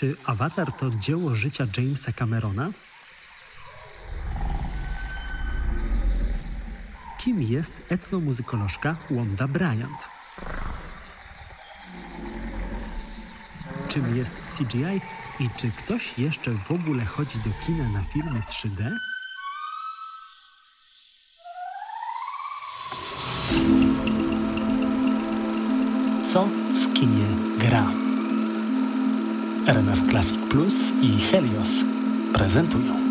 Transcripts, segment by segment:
Czy Avatar to dzieło życia Jamesa Camerona? Kim jest etnomuzykolożka Wanda Bryant? Czym jest CGI i czy ktoś jeszcze w ogóle chodzi do kina na filmy 3D? Co w kinie gra? RMF Classic Plus i Helios prezentują.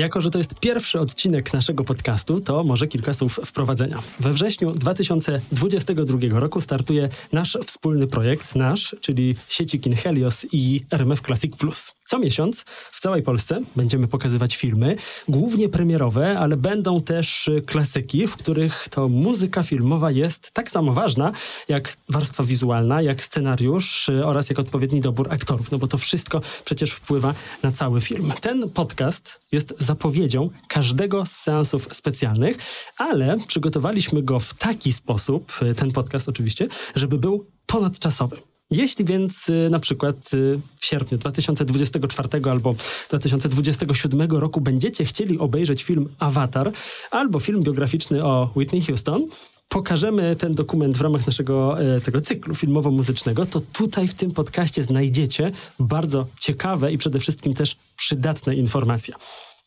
Jako, że to jest pierwszy odcinek naszego podcastu, to może kilka słów wprowadzenia. We wrześniu 2022 roku startuje nasz wspólny projekt, nasz, czyli sieci Kin Helios i RMF Classic Plus. Co miesiąc w całej Polsce będziemy pokazywać filmy, głównie premierowe, ale będą też klasyki, w których to muzyka filmowa jest tak samo ważna jak warstwa wizualna, jak scenariusz oraz jak odpowiedni dobór aktorów, no bo to wszystko przecież wpływa na cały film. Ten podcast jest zapowiedzią każdego z seansów specjalnych, ale przygotowaliśmy go w taki sposób, ten podcast oczywiście, żeby był ponadczasowy. Jeśli więc y, na przykład y, w sierpniu 2024 albo 2027 roku będziecie chcieli obejrzeć film Avatar albo film biograficzny o Whitney Houston, pokażemy ten dokument w ramach naszego e, tego cyklu filmowo-muzycznego, to tutaj w tym podcaście znajdziecie bardzo ciekawe i przede wszystkim też przydatne informacje.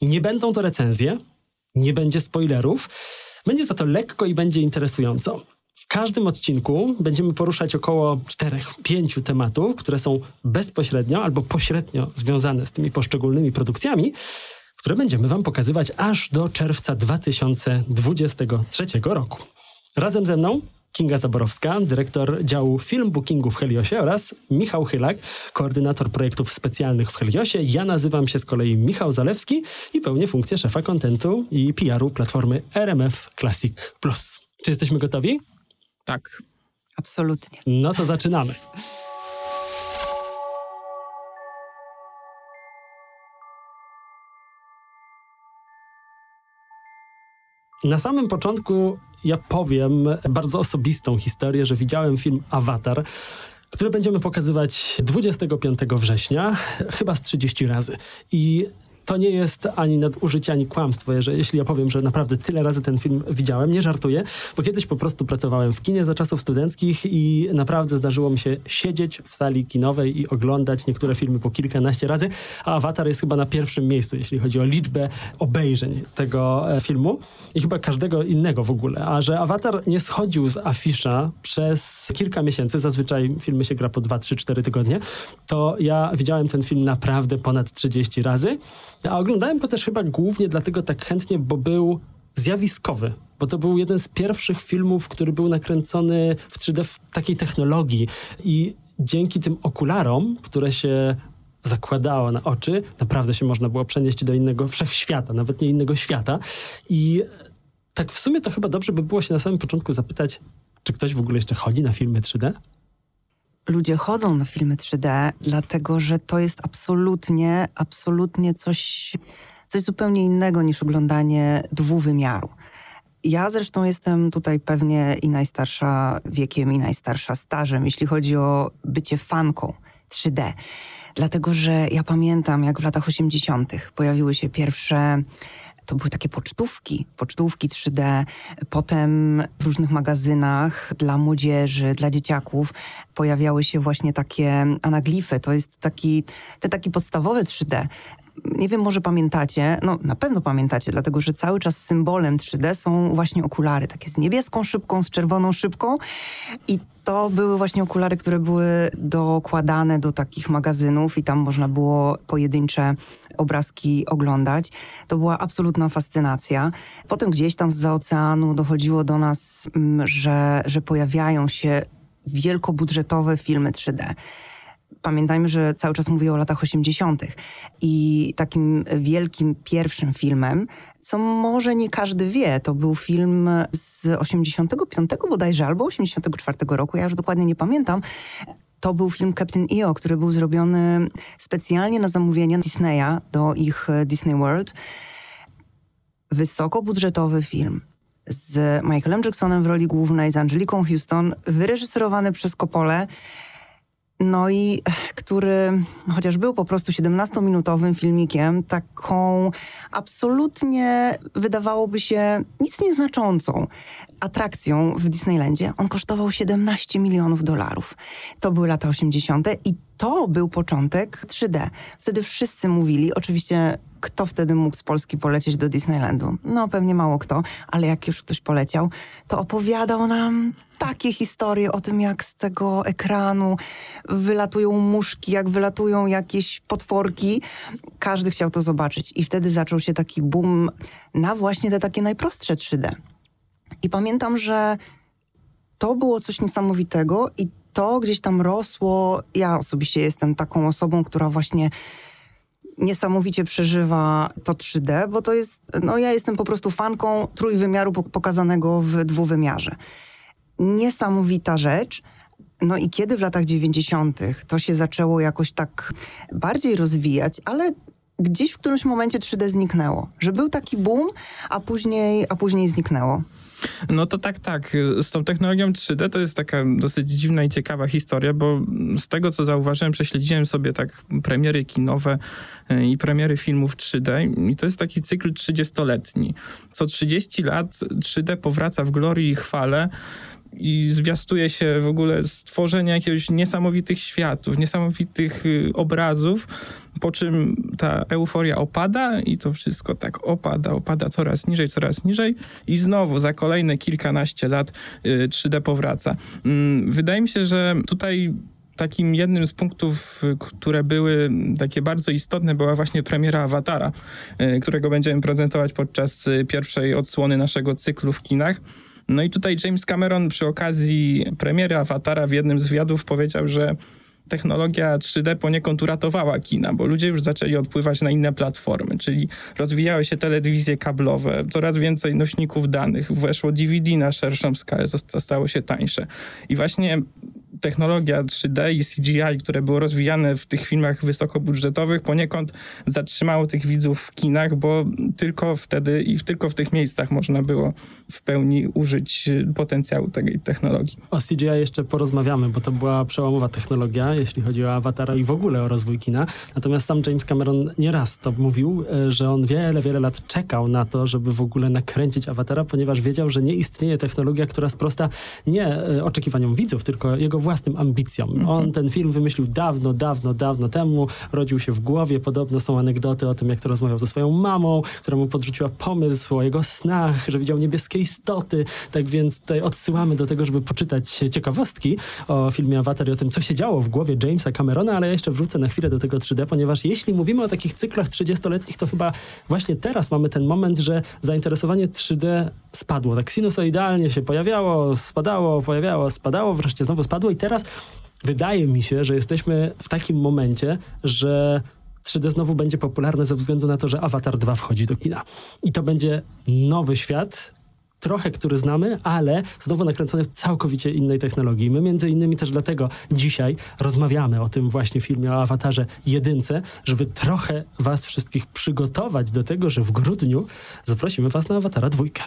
Nie będą to recenzje, nie będzie spoilerów, będzie za to lekko i będzie interesująco. W każdym odcinku będziemy poruszać około 4-5 tematów, które są bezpośrednio albo pośrednio związane z tymi poszczególnymi produkcjami, które będziemy Wam pokazywać aż do czerwca 2023 roku. Razem ze mną Kinga Zaborowska, dyrektor działu film bookingu w Heliosie oraz Michał Chylak, koordynator projektów specjalnych w Heliosie. Ja nazywam się z kolei Michał Zalewski i pełnię funkcję szefa kontentu i PR-u platformy RMF Classic Plus. Czy jesteśmy gotowi? Tak. Absolutnie. No to zaczynamy. Na samym początku ja powiem bardzo osobistą historię, że widziałem film Avatar, który będziemy pokazywać 25 września, chyba z 30 razy. I to nie jest ani nadużycie, ani kłamstwo, że jeśli ja powiem, że naprawdę tyle razy ten film widziałem, nie żartuję, bo kiedyś po prostu pracowałem w kinie za czasów studenckich i naprawdę zdarzyło mi się siedzieć w sali kinowej i oglądać niektóre filmy po kilkanaście razy, a Avatar jest chyba na pierwszym miejscu, jeśli chodzi o liczbę obejrzeń tego e, filmu i chyba każdego innego w ogóle. A że Avatar nie schodził z afisza przez kilka miesięcy, zazwyczaj filmy się gra po 2, 3, 4 tygodnie, to ja widziałem ten film naprawdę ponad 30 razy. A oglądałem go też chyba głównie dlatego tak chętnie, bo był zjawiskowy, bo to był jeden z pierwszych filmów, który był nakręcony w 3D w takiej technologii i dzięki tym okularom, które się zakładało na oczy, naprawdę się można było przenieść do innego wszechświata, nawet nie innego świata i tak w sumie to chyba dobrze by było się na samym początku zapytać, czy ktoś w ogóle jeszcze chodzi na filmy 3D? Ludzie chodzą na filmy 3D, dlatego że to jest absolutnie, absolutnie coś, coś zupełnie innego niż oglądanie dwuwymiaru. Ja zresztą jestem tutaj pewnie i najstarsza wiekiem, i najstarsza stażem, jeśli chodzi o bycie fanką 3D. Dlatego, że ja pamiętam, jak w latach 80. pojawiły się pierwsze to były takie pocztówki, pocztówki 3D. Potem w różnych magazynach dla młodzieży, dla dzieciaków pojawiały się właśnie takie anaglify. To jest taki, te takie podstawowe 3D. Nie wiem, może pamiętacie, no na pewno pamiętacie, dlatego że cały czas symbolem 3D są właśnie okulary, takie z niebieską szybką, z czerwoną szybką i to były właśnie okulary, które były dokładane do takich magazynów i tam można było pojedyncze obrazki oglądać. To była absolutna fascynacja. Potem gdzieś tam z oceanu dochodziło do nas, mm, że, że pojawiają się wielkobudżetowe filmy 3D pamiętajmy, że cały czas mówię o latach 80. I takim wielkim pierwszym filmem, co może nie każdy wie, to był film z 85 bodajże albo 84 roku, ja już dokładnie nie pamiętam. To był film Captain EO, który był zrobiony specjalnie na zamówienie Disneya do ich Disney World. Wysokobudżetowy film z Michaelem Jacksonem w roli głównej, z Angeliką Houston, wyreżyserowany przez Coppolę no i który, chociaż był po prostu 17-minutowym filmikiem, taką absolutnie wydawałoby się nic nieznaczącą atrakcją w Disneylandzie, on kosztował 17 milionów dolarów. To były lata 80. i to był początek 3D. Wtedy wszyscy mówili, oczywiście kto wtedy mógł z Polski polecieć do Disneylandu? No pewnie mało kto, ale jak już ktoś poleciał, to opowiadał nam takie historie o tym, jak z tego ekranu wylatują muszki, jak wylatują jakieś potworki. Każdy chciał to zobaczyć i wtedy zaczął się taki boom na właśnie te takie najprostsze 3D. I pamiętam, że to było coś niesamowitego i to gdzieś tam rosło. Ja osobiście jestem taką osobą, która właśnie niesamowicie przeżywa to 3D, bo to jest, no ja jestem po prostu fanką trójwymiaru pokazanego w dwuwymiarze. Niesamowita rzecz. No i kiedy w latach 90. to się zaczęło jakoś tak bardziej rozwijać, ale gdzieś w którymś momencie 3D zniknęło. Że był taki boom, a później, a później zniknęło. No to tak, tak. Z tą technologią 3D to jest taka dosyć dziwna i ciekawa historia, bo z tego co zauważyłem, prześledziłem sobie tak premiery kinowe e, i premiery filmów 3D i to jest taki cykl 30-letni. Co 30 lat 3D powraca w glorii i chwale i zwiastuje się w ogóle stworzenie jakiegoś niesamowitych światów, niesamowitych y, obrazów, po czym ta euforia opada i to wszystko tak opada, opada coraz niżej, coraz niżej i znowu za kolejne kilkanaście lat 3D y, powraca. Mm, wydaje mi się, że tutaj takim jednym z punktów, które były takie bardzo istotne, była właśnie premiera Awatara, y, którego będziemy prezentować podczas pierwszej odsłony naszego cyklu w kinach. No i tutaj James Cameron przy okazji premiery Awatara w jednym z wywiadów powiedział, że technologia 3D poniekąd uratowała kina, bo ludzie już zaczęli odpływać na inne platformy, czyli rozwijały się telewizje kablowe, coraz więcej nośników danych, weszło DVD na szerszą skalę, stało się tańsze. I właśnie technologia 3D i CGI, które było rozwijane w tych filmach wysokobudżetowych, poniekąd zatrzymało tych widzów w kinach, bo tylko wtedy i tylko w tych miejscach można było w pełni użyć potencjału tej technologii. O CGI jeszcze porozmawiamy, bo to była przełomowa technologia, jeśli chodzi o awatara i w ogóle o rozwój kina. Natomiast sam James Cameron nieraz to mówił, e, że on wiele, wiele lat czekał na to, żeby w ogóle nakręcić awatara, ponieważ wiedział, że nie istnieje technologia, która sprosta nie e, oczekiwaniom widzów, tylko jego własnym ambicjom. Mhm. On ten film wymyślił dawno, dawno, dawno temu, rodził się w głowie. Podobno są anegdoty o tym, jak to rozmawiał ze swoją mamą, która mu podrzuciła pomysł o jego snach, że widział niebieskie istoty. Tak więc tutaj odsyłamy do tego, żeby poczytać ciekawostki o filmie Avatar i o tym, co się działo w głowie Jamesa Camerona, ale ja jeszcze wrócę na chwilę do tego 3D, ponieważ jeśli mówimy o takich cyklach 30-letnich, to chyba właśnie teraz mamy ten moment, że zainteresowanie 3D spadło. Tak sinusoidalnie się pojawiało, spadało, pojawiało, spadało, wreszcie znowu spadło i teraz wydaje mi się, że jesteśmy w takim momencie, że 3D znowu będzie popularne ze względu na to, że Avatar 2 wchodzi do kina. I to będzie nowy świat, trochę, który znamy, ale znowu nakręcony w całkowicie innej technologii. My między innymi też dlatego dzisiaj rozmawiamy o tym właśnie filmie o awatarze jedynce, żeby trochę was wszystkich przygotować do tego, że w grudniu zaprosimy was na awatara dwójkę.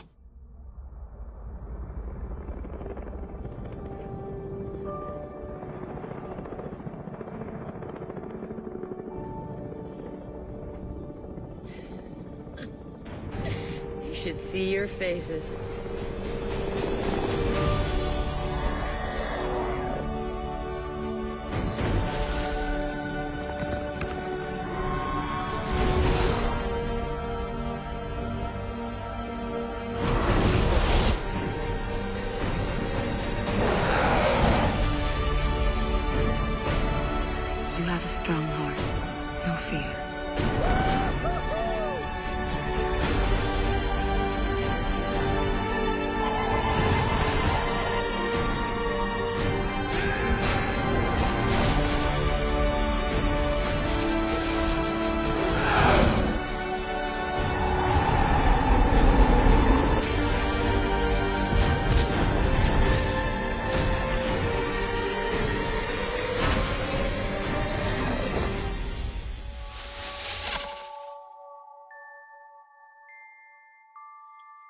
See your faces.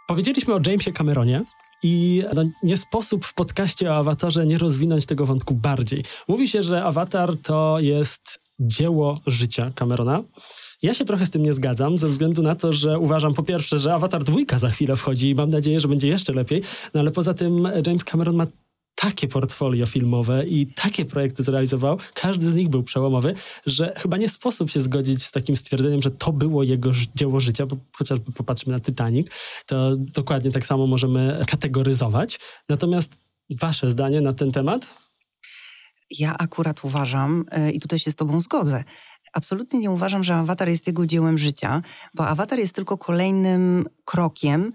Powiedzieliśmy o Jamesie Cameronie. I no, nie sposób w podcaście o awatarze nie rozwinąć tego wątku bardziej. Mówi się, że awatar to jest dzieło życia Camerona. Ja się trochę z tym nie zgadzam, ze względu na to, że uważam po pierwsze, że Avatar dwójka za chwilę wchodzi i mam nadzieję, że będzie jeszcze lepiej, no ale poza tym James Cameron ma takie portfolio filmowe i takie projekty zrealizował, każdy z nich był przełomowy, że chyba nie sposób się zgodzić z takim stwierdzeniem, że to było jego dzieło życia, bo chociażby popatrzmy na Titanic, to dokładnie tak samo możemy kategoryzować. Natomiast wasze zdanie na ten temat? Ja akurat uważam, y, i tutaj się z Tobą zgodzę, absolutnie nie uważam, że awatar jest jego dziełem życia, bo awatar jest tylko kolejnym krokiem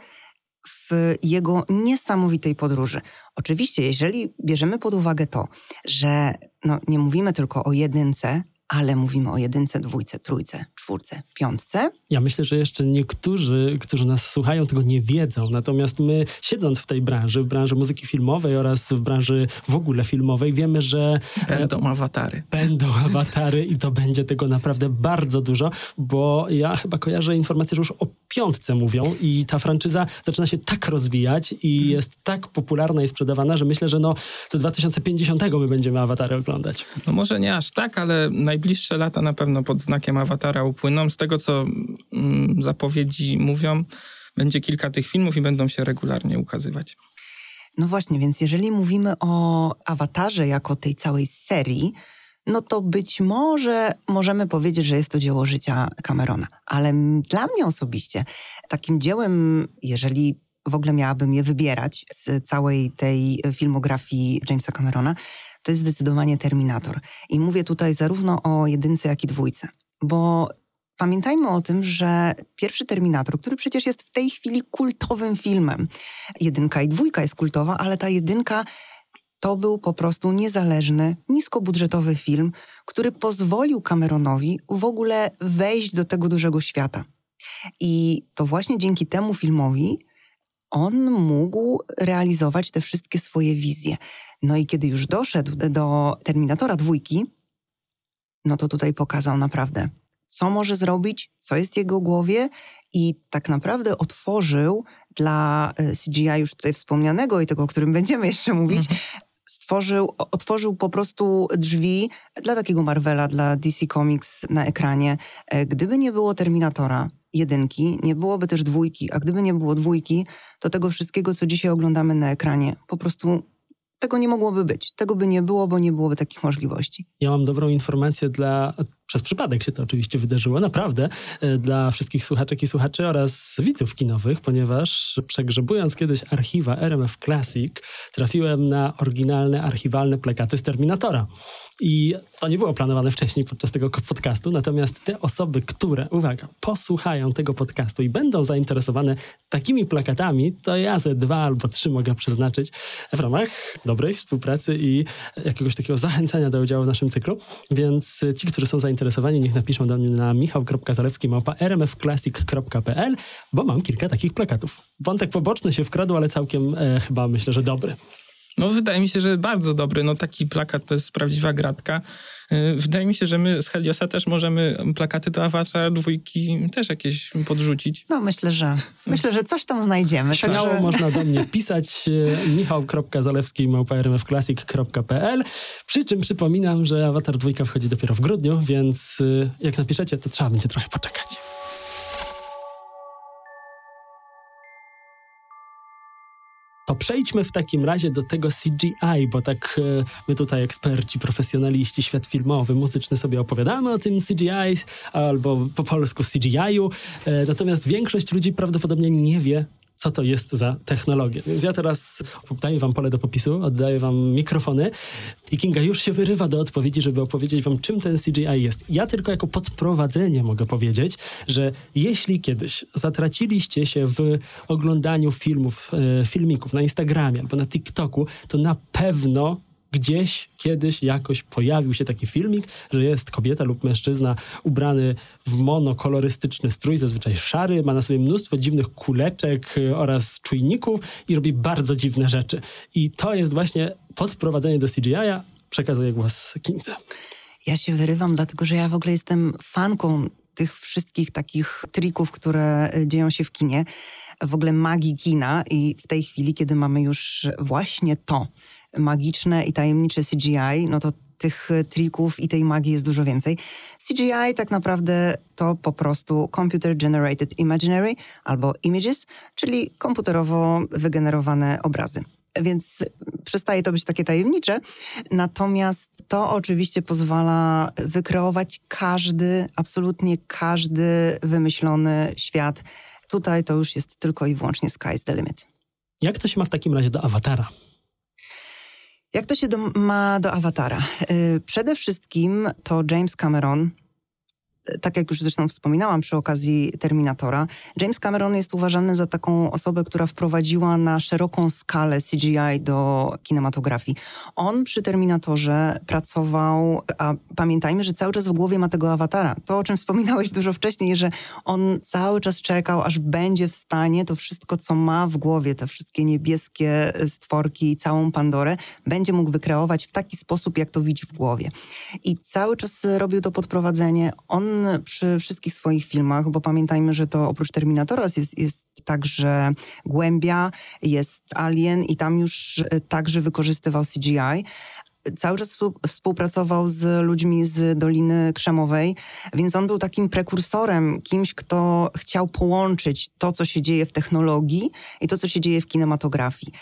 w jego niesamowitej podróży. Oczywiście, jeżeli bierzemy pod uwagę to, że no, nie mówimy tylko o jedynce, ale mówimy o jedynce, dwójce, trójce, czwórce, piątce, Ja myślę, że jeszcze niektórzy, którzy nas słuchają, tego nie wiedzą. Natomiast my, siedząc w tej branży, w branży muzyki filmowej oraz w branży w ogóle filmowej, wiemy, że e, Będą awatary. będą awatary i to będzie tego naprawdę bardzo dużo, bo ja chyba kojarzę informację, że już o piątce mówią i ta franczyza zaczyna się tak rozwijać i jest tak popularna i sprzedawana, że myślę, że no do 2050 my będziemy awatary oglądać. No może nie aż tak, ale najbliższe lata na pewno pod znakiem awatara upłyną. Z tego, co mm, zapowiedzi mówią, będzie kilka tych filmów i będą się regularnie ukazywać. No właśnie, więc jeżeli mówimy o awatarze jako tej całej serii, no to być może możemy powiedzieć, że jest to dzieło życia Camerona. Ale dla mnie osobiście takim dziełem, jeżeli w ogóle miałabym je wybierać z całej tej filmografii Jamesa Camerona, to jest zdecydowanie Terminator. I mówię tutaj zarówno o jedynce, jak i dwójce. Bo pamiętajmy o tym, że pierwszy Terminator, który przecież jest w tej chwili kultowym filmem, jedynka i dwójka jest kultowa, ale ta jedynka to był po prostu niezależny, niskobudżetowy film, który pozwolił Cameronowi w ogóle wejść do tego dużego świata. I to właśnie dzięki temu filmowi on mógł realizować te wszystkie swoje wizje. No i kiedy już doszedł do Terminatora dwójki, no to tutaj pokazał naprawdę, co może zrobić, co jest w jego głowie i tak naprawdę otworzył dla e, CGI już tutaj wspomnianego i tego, o którym będziemy jeszcze mówić, stworzył, o- otworzył po prostu drzwi dla takiego Marvela, dla DC Comics na ekranie. E, Gdyby nie było Terminatora jedynki, nie byłoby też dwójki, a gdyby nie było dwójki, to tego wszystkiego, co dzisiaj oglądamy na ekranie, po prostu tego nie mogłoby być. Tego by nie było, bo nie byłoby takich możliwości. Ja mam dobrą informację dla, przez przypadek się to oczywiście wydarzyło, naprawdę, e, dla wszystkich słuchaczek i słuchaczy oraz widzów kinowych, ponieważ przegrzebując kiedyś archiwa RMF Classic, trafiłem na oryginalne, archiwalne plakaty z Terminatora. I to nie było planowane wcześniej podczas tego podcastu, natomiast te osoby, które, uwaga, posłuchają tego podcastu i będą zainteresowane takimi plakatami, to ja ze dwa albo trzy mogę przeznaczyć w ramach dobrej współpracy i jakiegoś takiego zachęcenia do udziału w naszym cyklu. Więc ci, którzy są zainteresowani, niech napiszą do mnie na michał.zalewski.rmfclassic.pl, bo mam kilka takich plakatów. Wątek poboczny się wkradł, ale całkiem e, chyba myślę, że dobry. No wydaje mi się, że bardzo dobry. No taki plakat to jest prawdziwa gratka. Yy, Wydaje mi się, że my z Heliosa też możemy plakaty do Awatara dwójki też jakieś podrzucić. No myślę, że myślę, że coś tam znajdziemy. Śmiało Także- można do mnie pisać e, michał.zalewski.rmfclassic.pl Przy czym przypominam, że Avatar 2 wchodzi dopiero w grudniu, więc e, jak napiszecie, to trzeba będzie trochę poczekać. To przejdźmy w takim razie do tego CGI, bo tak e, my tutaj eksperci, profesjonaliści, świat filmowy, muzyczny sobie opowiadamy o tym CGI albo po polsku CGI-u, e, natomiast większość ludzi prawdopodobnie nie wie, co to jest za technologia. Więc ja teraz daję wam pole do popisu, oddaję wam mikrofony i Kinga już się wyrywa do odpowiedzi, żeby opowiedzieć wam, czym ten CGI jest. Ja tylko jako podprowadzenie mogę powiedzieć, że jeśli kiedyś zatraciliście się w oglądaniu filmów, e, filmików na Instagramie albo na TikToku, to na pewno gdzieś kiedyś jakoś pojawił się taki filmik, że jest kobieta lub mężczyzna ubrany w monokolorystyczny strój, zazwyczaj szary, ma na sobie mnóstwo dziwnych kuleczek y, oraz czujników i robi bardzo dziwne rzeczy. I to jest właśnie podprowadzenie do CGI-a. Przekazuję głos Kingce. Ja się wyrywam, dlatego że ja w ogóle jestem fanką tych wszystkich takich trików, które y, dzieją się w kinie, w ogóle magii kina i w tej chwili, kiedy mamy już właśnie to, magiczne i tajemnicze CGI, no to tych trików i tej magii jest dużo więcej. CGI tak naprawdę to po prostu Computer Generated Imaginary albo Images, czyli komputerowo wygenerowane obrazy. Więc przestaje to być takie tajemnicze. Natomiast to oczywiście pozwala wykreować każdy, absolutnie każdy wymyślony świat. Tutaj to już jest tylko i wyłącznie sky's the limit. Jak to się ma w takim razie do awatara? Jak to się do, ma do awatara? Yy, przede wszystkim to James Cameron tak jak już zresztą wspominałam przy okazji Terminatora, James Cameron jest uważany za taką osobę, która wprowadziła na szeroką skalę CGI do kinematografii. On przy Terminatorze pracował, a pamiętajmy, że cały czas w głowie ma tego awatara. To, o czym wspominałeś dużo wcześniej, że on cały czas czekał, aż będzie w stanie to wszystko, co ma w głowie, te wszystkie niebieskie stworki, całą Pandorę, będzie mógł wykreować w taki sposób, jak to widzi w głowie. I cały czas robił to podprowadzenie. On przy wszystkich swoich filmach, bo pamiętajmy, że to oprócz Terminatora jest, jest także Głębia, jest Alien i tam już e, także wykorzystywał CGI cały czas współpracował z ludźmi z Doliny Krzemowej, więc on był takim prekursorem, kimś, kto chciał połączyć to, co się dzieje w technologii i to, co się dzieje w kinematografii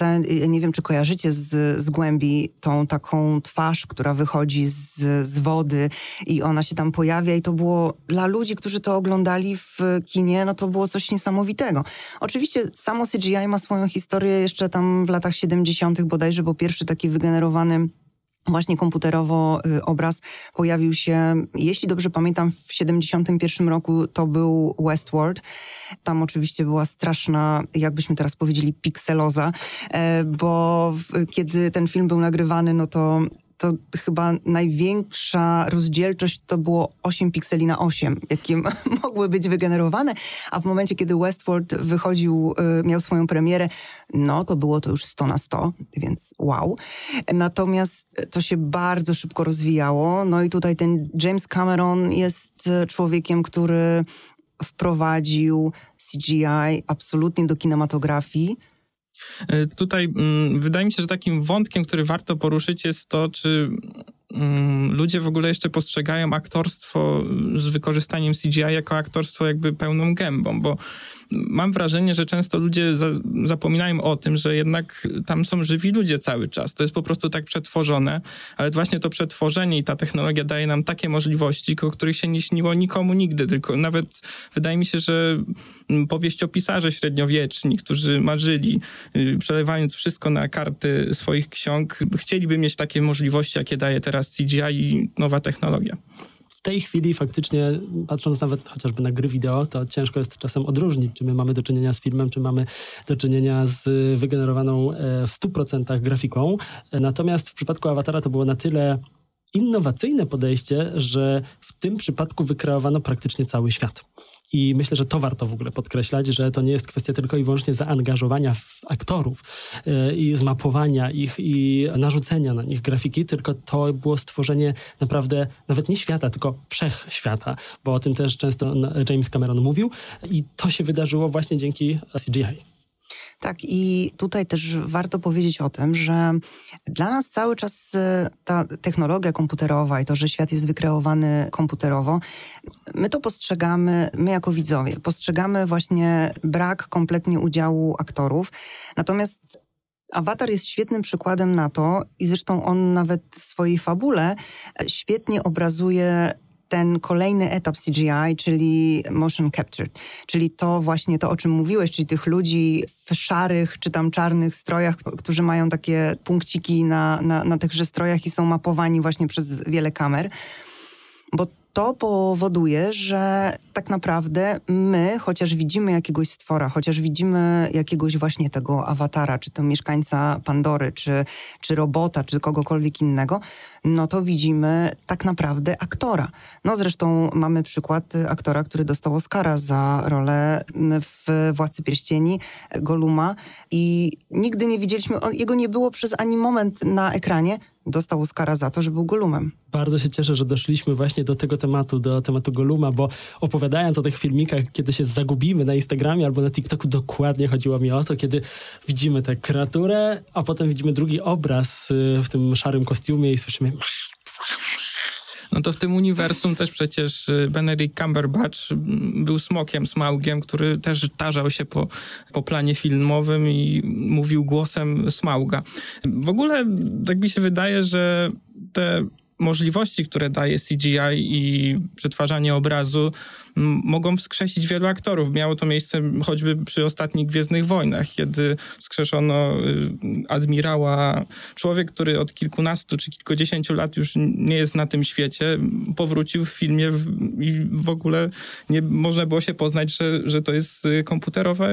te, nie wiem, czy kojarzycie z, z głębi tą taką twarz, która wychodzi z, z wody i ona się tam pojawia i to było dla ludzi, którzy to oglądali w kinie, no to było coś niesamowitego. Oczywiście samo CGI ma swoją historię jeszcze tam w latach 70. bodajże, bo pierwszy taki wygenerowany właśnie komputerowo y, obraz pojawił się, jeśli dobrze pamiętam, w 71 roku to był Westworld. Tam oczywiście była straszna, jakbyśmy teraz powiedzieli, pikseloza, e, bo kiedy ten film był nagrywany, no to to chyba największa rozdzielczość to było 8 pikseli na 8, jakie mogły być wygenerowane, a w momencie, kiedy Westworld wychodził, y, miał swoją premierę, no to było to już 100 na 100, więc wow. Natomiast to się bardzo szybko rozwijało, no i tutaj ten James Cameron jest człowiekiem, który wprowadził CGI absolutnie do kinematografii, tutaj mm, wydaje mi się, że takim wątkiem, który warto poruszyć jest to, czy mm, ludzie w ogóle jeszcze postrzegają aktorstwo z wykorzystaniem CGI jako aktorstwo jakby pełną gębą, bo mam wrażenie, że często ludzie za, zapominają o tym, że jednak tam są żywi ludzie cały czas. To jest po prostu tak przetworzone, ale właśnie to przetworzenie i ta technologia daje nam takie możliwości, o których się nie śniło nikomu nigdy, tylko nawet wydaje mi się, że powieściopisarze średniowieczni, którzy marzyli, y, przelewając wszystko na karty swoich ksiąg, chcieliby mieć takie możliwości, jakie daje teraz CGI i nowa technologia w tej chwili faktycznie, patrząc nawet chociażby na gry wideo, to ciężko jest czasem odróżnić, czy my mamy do czynienia z filmem, czy mamy do czynienia z wygenerowaną e, w 100% grafiką. Natomiast w przypadku Awatara to było na tyle innowacyjne podejście, że w tym przypadku wykreowano praktycznie cały świat. I myślę, że to warto w ogóle podkreślać, że to nie jest kwestia tylko i wyłącznie zaangażowania aktorów yy, i zmapowania ich i narzucenia na nich grafiki, tylko to było stworzenie naprawdę nawet nie świata, tylko wszechświata, bo o tym też często James Cameron mówił i to się wydarzyło właśnie dzięki CGI. Tak, i tutaj też warto powiedzieć o tym, że dla nas cały czas e, ta technologia komputerowa i to, że świat jest wykreowany komputerowo, my to postrzegamy, my jako widzowie, postrzegamy właśnie brak kompletnie udziału aktorów. Natomiast Awatar jest świetnym przykładem na to, i zresztą on nawet w swojej fabule świetnie obrazuje ten kolejny etap CGI, czyli motion capture, czyli to właśnie to, o czym mówiłeś, czyli tych ludzi w szarych czy tam czarnych strojach, którzy mają takie punkciki na, na, na tychże strojach i są mapowani właśnie przez wiele kamer. Bo to powoduje, że tak naprawdę my, chociaż widzimy jakiegoś stwora, chociaż widzimy jakiegoś właśnie tego awatara, czy to mieszkańca Pandory, czy, czy robota, czy kogokolwiek innego, no to widzimy tak naprawdę aktora. No zresztą mamy przykład aktora, który dostał Oscara za rolę w Władcy Pierścieni, Goluma i nigdy nie widzieliśmy, jego nie było przez ani moment na ekranie, dostał Oscara za to, że był Golumem. Bardzo się cieszę, że doszliśmy właśnie do tego tematu, do tematu Goluma, bo opowiadając o tych filmikach, kiedy się zagubimy na Instagramie albo na TikToku, dokładnie chodziło mi o to, kiedy widzimy tę kreaturę, a potem widzimy drugi obraz y, w tym szarym kostiumie i słyszymy no to w tym uniwersum też przecież y, Benedict Cumberbatch był smokiem, smaugiem, który też tarzał się po, po planie filmowym i mówił głosem smauga. W ogóle tak mi się wydaje, że te możliwości, które daje CGI i przetwarzanie obrazu, mogą wskrzesić wielu aktorów. Miało to miejsce choćby przy ostatnich Gwiezdnych Wojnach, kiedy wskrzeszono y, admirała, człowiek, który od kilkunastu czy kilkudziesięciu lat już nie jest na tym świecie, powrócił w filmie i w ogóle nie można było się poznać, że, że to jest y, komputerowa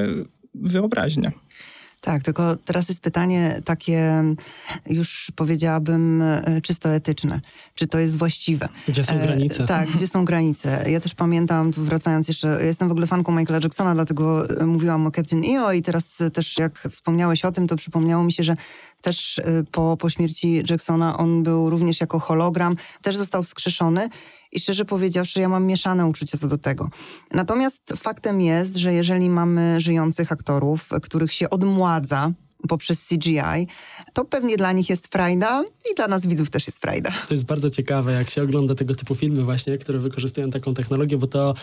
wyobraźnia. Tak, tylko teraz jest pytanie takie, już powiedziałabym, e, czysto etyczne. Czy to jest właściwe? Gdzie są granice? E, tak, gdzie są granice? Ja też pamiętam, tu wracając jeszcze, ja jestem w ogóle fanką Michaela Jacksona, dlatego e, mówiłam o Captain EO i teraz też jak wspomniałeś o tym, to przypomniało mi się, że też e, po, po śmierci Jacksona on był również jako hologram, też został wskrzeszony i szczerze powiedziawszy, ja mam mieszane uczucia co do tego. Natomiast faktem jest, że jeżeli mamy żyjących aktorów, których się odmładza, poprzez CGI, to pewnie dla nich jest frajda i dla nas widzów też jest frajda. To jest bardzo ciekawe, jak się ogląda tego typu filmy właśnie, które wykorzystują taką technologię, bo to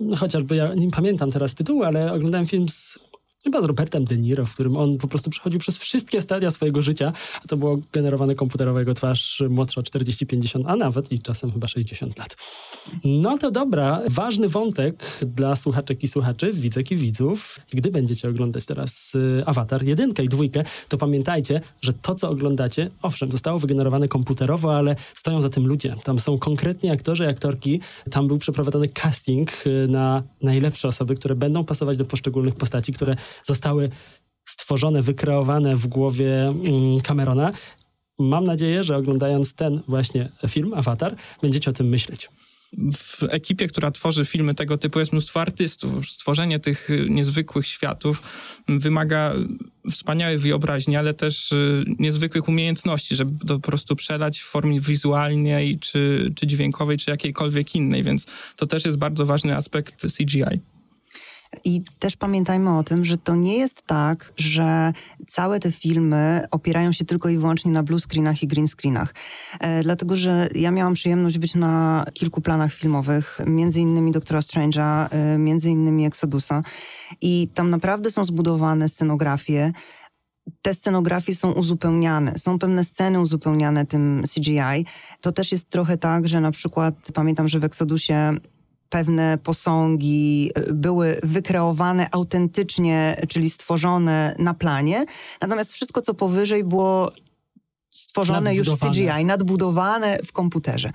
no chociażby, ja nie pamiętam teraz tytułu, ale oglądałem film z chyba z Robertem De Niro, w którym on po prostu przechodził przez wszystkie stadia swojego życia, a to było generowane komputerowo jego twarz młodsza 40-50, a nawet i czasem chyba 60 lat. No to dobra, ważny wątek dla słuchaczek i słuchaczy, widzek i widzów. Gdy będziecie oglądać teraz y, Avatar, jedynkę i dwójkę, to pamiętajcie, że to, co oglądacie, owszem, zostało wygenerowane komputerowo, ale stoją za tym ludzie. Tam są konkretni aktorzy i aktorki. Tam był przeprowadzony casting y, na najlepsze osoby, które będą pasować do poszczególnych postaci, które zostały stworzone, wykreowane w głowie mm, Camerona. Mam nadzieję, że oglądając ten właśnie film, Avatar, będziecie o tym myśleć w ekipie, która tworzy filmy tego typu jest mnóstwo artystów. Stworzenie tych niezwykłych światów wymaga wspaniałej wyobraźni, ale też y, niezwykłych umiejętności, żeby to po prostu przelać w formie wizualnej, czy, czy dźwiękowej, czy jakiejkolwiek innej, więc to też jest bardzo ważny aspekt CGI. I też pamiętajmy o tym, że to nie jest tak, że całe te filmy opierają się tylko i wyłącznie na blue screenach i green screenach. E, dlatego, że ja miałam przyjemność być na kilku planach filmowych, między innymi Doktora Strange'a, e, między innymi Exodusa. I tam naprawdę są zbudowane scenografie, te scenografie są uzupełniane, są pewne sceny uzupełniane tym CGI. To też jest trochę tak, że na przykład pamiętam, że w Exodusie pewne posągi e, były wykreowane autentycznie, czyli stworzone na planie. Natomiast wszystko, co powyżej, było stworzone już w CGI, nadbudowane w komputerze.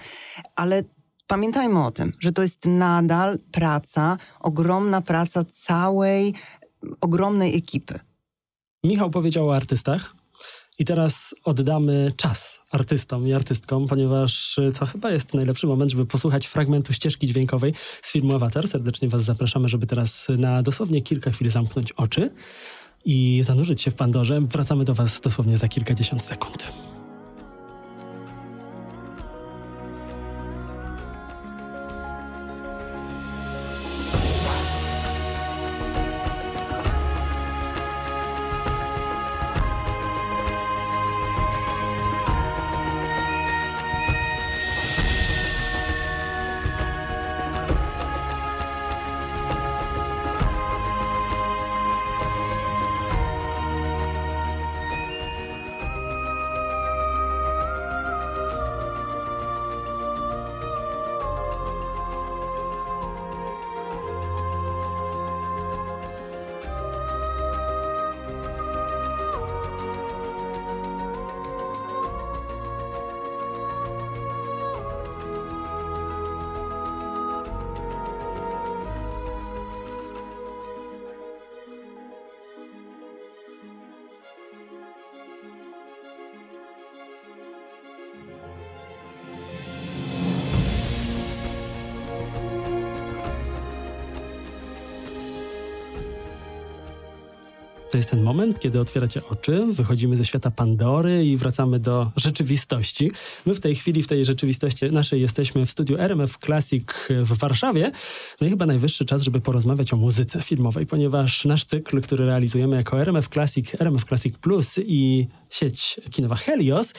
Ale pamiętajmy o tym, że to jest nadal praca, ogromna praca całej, ogromnej ekipy. Michał powiedział o artystach. I teraz oddamy czas artystom i artystkom, ponieważ y, to chyba jest najlepszy moment, żeby posłuchać fragmentu ścieżki dźwiękowej z filmu Avatar. Serdecznie Was zapraszamy, żeby teraz na dosłownie kilka chwil zamknąć oczy i zanurzyć się w Pandorze. Wracamy do Was dosłownie za kilkadziesiąt sekund. To jest ten moment, kiedy otwieracie oczy, wychodzimy ze świata Pandory i wracamy do rzeczywistości. My w tej chwili, w tej rzeczywistości naszej jesteśmy w studiu RMF Classic w Warszawie. No i chyba najwyższy czas, żeby porozmawiać o muzyce filmowej, ponieważ nasz cykl, który realizujemy jako RMF Classic, RMF Classic Plus i sieć kinowa Helios,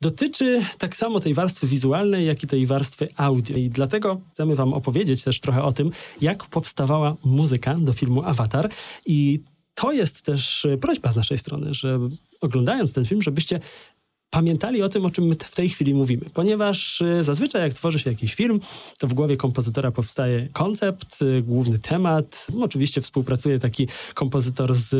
dotyczy tak samo tej warstwy wizualnej, jak i tej warstwy audio. I dlatego chcemy Wam opowiedzieć też trochę o tym, jak powstawała muzyka do filmu Avatar. I to jest też prośba z naszej strony, że oglądając ten film, żebyście pamiętali o tym, o czym my w tej chwili mówimy. Ponieważ y, zazwyczaj jak tworzy się jakiś film, to w głowie kompozytora powstaje koncept, y, główny temat. Oczywiście współpracuje taki kompozytor z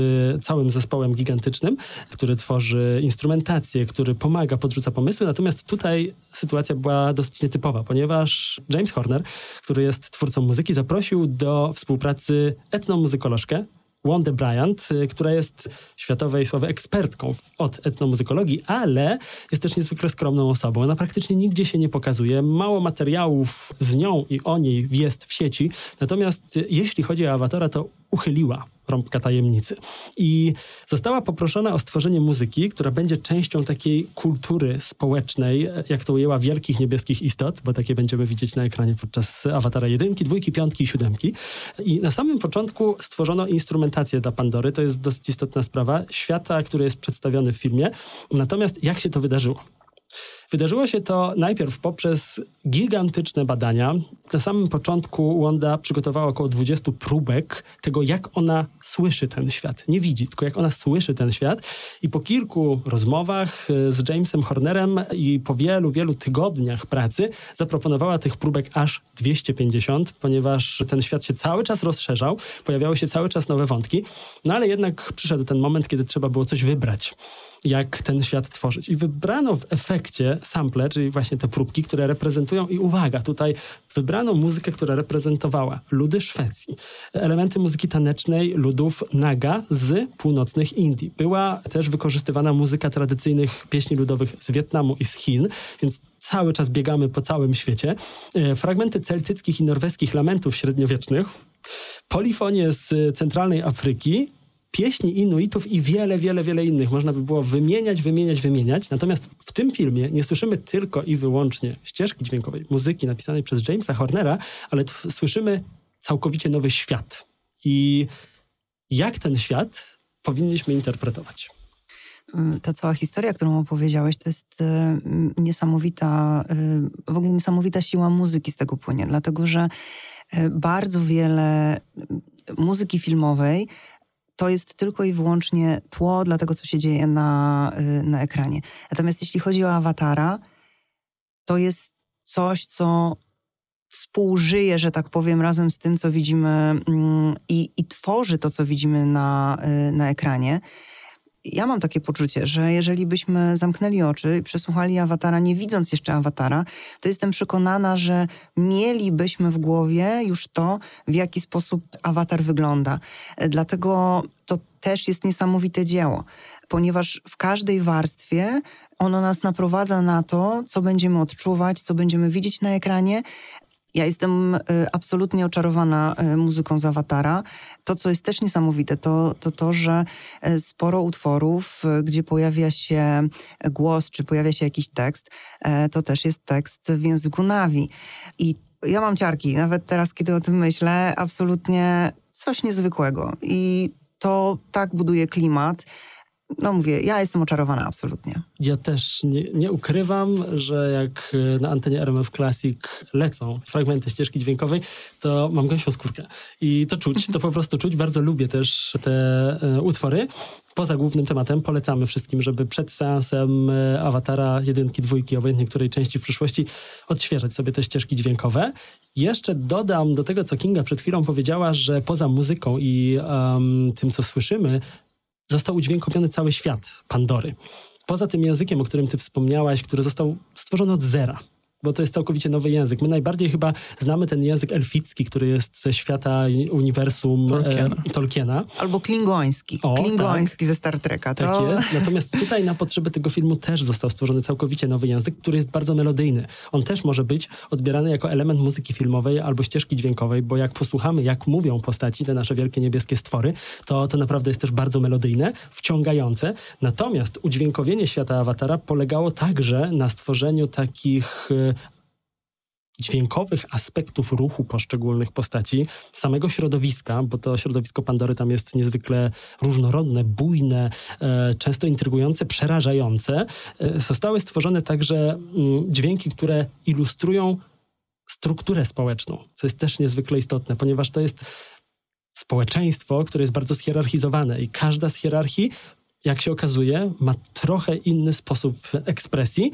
całym zespołem gigantycznym, który tworzy instrumentację, który pomaga, podrzuca pomysły. Natomiast tutaj sytuacja była dosyć nietypowa, ponieważ James Horner, który jest twórcą muzyki, zaprosił do współpracy etnomuzykolożkę, Wanda Bryant, y, która jest światowej sławy ekspertką od etnomuzykologii, ale jest też niezwykle skromną osobą. Ona praktycznie nigdzie się nie pokazuje. Mało materiałów z nią i o niej jest w sieci. Natomiast y, jeśli chodzi o awatara, to uchyliła rąbka tajemnicy. I została poproszona o stworzenie muzyki, która będzie częścią takiej kultury społecznej, jak to ujęła wielkich niebieskich istot, bo takie będziemy widzieć na ekranie podczas awatara jedynki, dwójki, piątki i siódemki. I na samym początku stworzono instrumentację dla Pandory, to jest dosyć istotna sprawa, świata, który jest przedstawiony w filmie. Natomiast jak się to wydarzyło? Wydarzyło się to najpierw poprzez gigantyczne badania. Na samym początku Wanda przygotowała około 20 próbek tego, jak ona słyszy ten świat. Nie widzi, tylko jak ona słyszy ten świat. I po kilku rozmowach e, z Jamesem Hornerem i po wielu, wielu tygodniach pracy zaproponowała tych próbek aż 250, ponieważ ten świat się cały czas rozszerzał, pojawiały się cały czas nowe wątki. No ale jednak przyszedł ten moment, kiedy trzeba było coś wybrać jak ten świat tworzyć. I wybrano w efekcie sample, czyli właśnie te próbki, które reprezentują, i uwaga, tutaj wybrano muzykę, która reprezentowała ludy Szwecji, elementy muzyki tanecznej ludów Naga z północnych Indii. Była też wykorzystywana muzyka tradycyjnych pieśni ludowych z Wietnamu i z Chin, więc cały czas biegamy po całym świecie. E, fragmenty celtyckich i norweskich lamentów średniowiecznych, polifonie z centralnej Afryki, pieśni Inuitów i wiele, wiele, wiele innych. Można by było wymieniać, wymieniać, wymieniać. Natomiast w tym filmie nie słyszymy tylko i wyłącznie ścieżki dźwiękowej, muzyki napisanej przez Jamesa Hornera, ale słyszymy całkowicie nowy świat. I jak ten świat powinniśmy interpretować? Mm, ta cała historia, którą opowiedziałeś, to jest y, niesamowita, y, w ogóle niesamowita siła muzyki z tego płynie, dlatego że y, bardzo wiele muzyki filmowej to jest tylko i wyłącznie tło dla tego, co się dzieje na, y, na ekranie. Natomiast jeśli chodzi o awatara, to jest coś, co współżyje, że tak powiem, razem z tym, co widzimy mm, i, i tworzy to, co widzimy na, y, na ekranie ja mam takie poczucie, że jeżeli byśmy zamknęli oczy i przesłuchali awatara, nie widząc jeszcze awatara, to jestem przekonana, że mielibyśmy w głowie już to, w jaki sposób awatar wygląda. Dlatego to też jest niesamowite dzieło, ponieważ w każdej warstwie ono nas naprowadza na to, co będziemy odczuwać, co będziemy widzieć na ekranie, ja jestem y, absolutnie oczarowana y, muzyką z Awatara. To, co jest też niesamowite, to to, to że y, sporo utworów, gdzie pojawia się głos, czy pojawia się jakiś tekst, to też jest tekst w języku Nawi. I ja mam ciarki, nawet teraz, kiedy o tym myślę, absolutnie coś niezwykłego. I to tak buduje klimat no mówię, ja jestem oczarowana absolutnie. Ja też nie, nie, ukrywam, że jak e, na antenie RMF Classic lecą fragmenty ścieżki dźwiękowej, to mam gęsią skórkę. I to czuć, to po prostu czuć. Bardzo lubię też te e, utwory. Poza głównym tematem polecamy wszystkim, żeby przed seansem e, awatara jedynki, dwójki, obojętnie której części w przyszłości, odświeżać sobie te ścieżki dźwiękowe. Jeszcze dodam do tego, co Kinga przed chwilą powiedziała, że poza muzyką i um, tym, co słyszymy, został udźwiękowiony cały świat Pandory. Poza tym językiem, o którym ty wspomniałaś, który został stworzony od zera, bo to jest całkowicie nowy język. My najbardziej chyba znamy ten język elficki, który jest ze świata uniwersum Tolkiena. E, Tolkiena. Albo klingoński. O, klingoński tak. ze Star Treka. Tak To... jest. Natomiast tutaj na potrzeby tego filmu też został stworzony całkowicie nowy język, który jest bardzo melodyjny. On też może być odbierany jako element muzyki filmowej albo ścieżki dźwiękowej, bo jak posłuchamy, jak mówią postaci, te nasze wielkie niebieskie stwory, to to naprawdę jest też bardzo melodyjne, wciągające. Natomiast udźwiękowienie świata awatara polegało także na stworzeniu takich e, dźwiękowych aspektów ruchu poszczególnych postaci, samego środowiska, bo to środowisko Pandory tam jest niezwykle różnorodne, bujne, e, często intrygujące, przerażające. E, zostały stworzone także mm, dźwięki, które ilustrują strukturę społeczną, co jest też niezwykle istotne, ponieważ to jest społeczeństwo, które jest bardzo schierarchizowane i każda z hierarchii, jak się okazuje, ma trochę inny sposób ekspresji.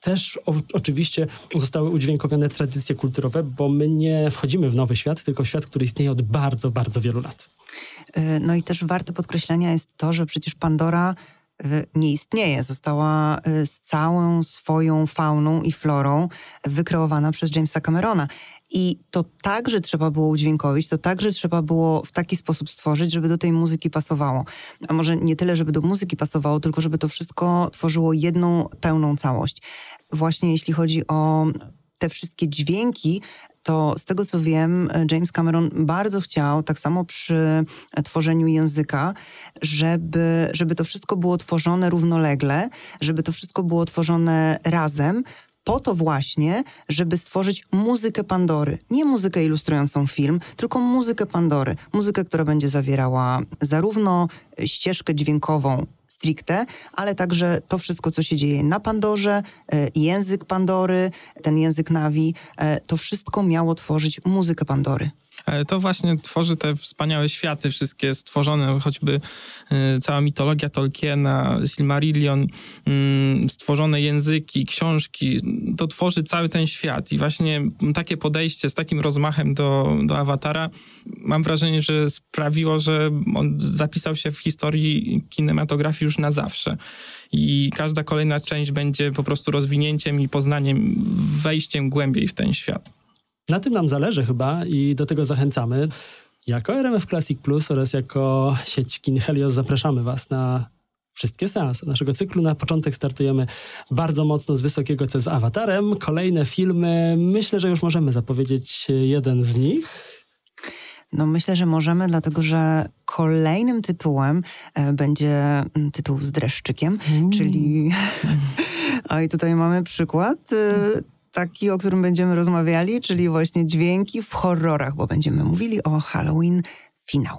Też o, oczywiście zostały udźwiękowione tradycje kulturowe, bo my nie wchodzimy w nowy świat, tylko świat, który istnieje od bardzo, bardzo wielu lat. Y, No i też warte podkreślenia jest to, że przecież Pandora nie istnieje. Została y, z całą swoją fauną i florą wykreowana przez Jamesa Camerona. I to także trzeba było udźwiękowić, to także trzeba było w taki sposób stworzyć, żeby do tej muzyki pasowało. A może nie tyle, żeby do muzyki pasowało, tylko żeby to wszystko tworzyło jedną pełną całość. Właśnie jeśli chodzi o te wszystkie dźwięki, to z tego co wiem, James Cameron bardzo chciał, tak samo przy tworzeniu języka, żeby, żeby to wszystko było tworzone równolegle, żeby to wszystko było tworzone razem, po to właśnie, żeby stworzyć muzykę Pandory. Nie muzykę ilustrującą film, tylko muzykę Pandory. Muzykę, która będzie zawierała zarówno ścieżkę dźwiękową stricte, ale także to wszystko, co się dzieje na Pandorze, e, język Pandory, ten język Nawi, e, to wszystko miało tworzyć muzykę Pandory. Ale to właśnie tworzy te wspaniałe światy, wszystkie stworzone, choćby y, cała mitologia Tolkiena, Silmarillion, y, stworzone języki, książki, to tworzy cały ten świat. I właśnie takie podejście z takim rozmachem do, do awatara, mam wrażenie, że sprawiło, że on zapisał się w historii kinematografii już na zawsze. I każda kolejna część będzie po prostu rozwinięciem i poznaniem, wejściem głębiej w ten świat. Na tym nam zależy chyba i do tego zachęcamy. Jako RMF Classic Plus oraz jako sieć Kin Helios zapraszamy Was na wszystkie seanse naszego cyklu. Na początek startujemy bardzo mocno z Wysokiego C z Awatarem. Kolejne filmy, myślę, że już możemy zapowiedzieć jeden z nich. No myślę, że możemy, dlatego że kolejnym tytułem e, będzie mm, tytuł z dreszczykiem, czyli... A i tutaj mamy przykład e, taki, o którym będziemy rozmawiali, czyli właśnie dźwięki w horrorach, bo będziemy mówili o Halloween finał.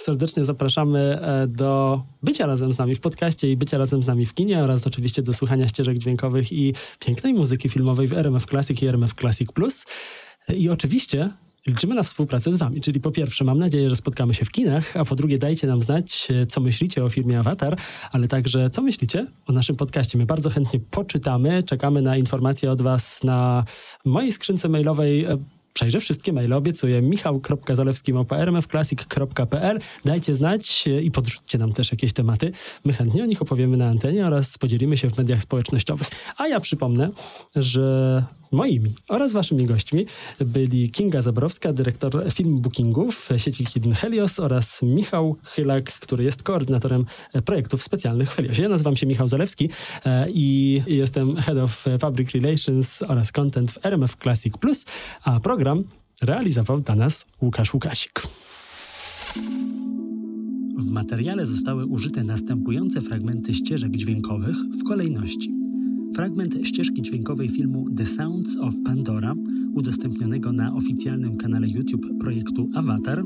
Serdecznie zapraszamy e, do bycia razem z nami w podcaście i bycia razem z nami w kinie oraz oczywiście do słuchania ścieżek dźwiękowych i pięknej muzyki filmowej w RMF Classic i RMF Classic Plus. E, I oczywiście liczymy na współpracę z wami, czyli po pierwsze mam nadzieję, że spotkamy się w kinach, a po drugie dajcie nam znać, e, co myślicie o filmie Avatar, ale także co myślicie o naszym podcaście. My bardzo chętnie poczytamy, czekamy na informacje od was na mojej skrzynce mailowej e, Przejrzę wszystkie maile, obiecuję. michał.zalewski.rmfclassic.pl Dajcie znać e, i podrzućcie nam też jakieś tematy. My chętnie o nich opowiemy na antenie oraz podzielimy się w mediach społecznościowych. A ja przypomnę, że moimi oraz waszymi gośćmi byli Kinga Zabrowska, dyrektor film bookingów sieci Hidden Helios oraz Michał Chylak, który jest koordynatorem projektów specjalnych w Heliosie. Ja nazywam się Michał Zalewski e, i jestem Head of Public Relations oraz Content w RMF Classic Plus, a program realizował dla nas Łukasz Łukasik. W materiale zostały użyte następujące fragmenty ścieżek dźwiękowych w kolejności. Fragment ścieżki dźwiękowej filmu The Sounds of Pandora, udostępnionego na oficjalnym kanale YouTube projektu Avatar,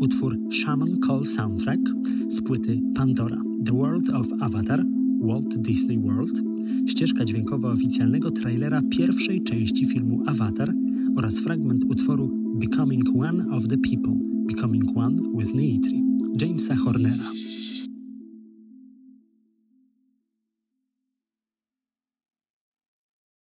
utwór Shaman Call Soundtrack z płyty Pandora The World of Avatar Walt Disney World, ścieżka dźwiękowa oficjalnego trailera pierwszej części filmu Avatar oraz fragment utworu Becoming One of the People, Becoming One with Neitri, Jamesa Hornera.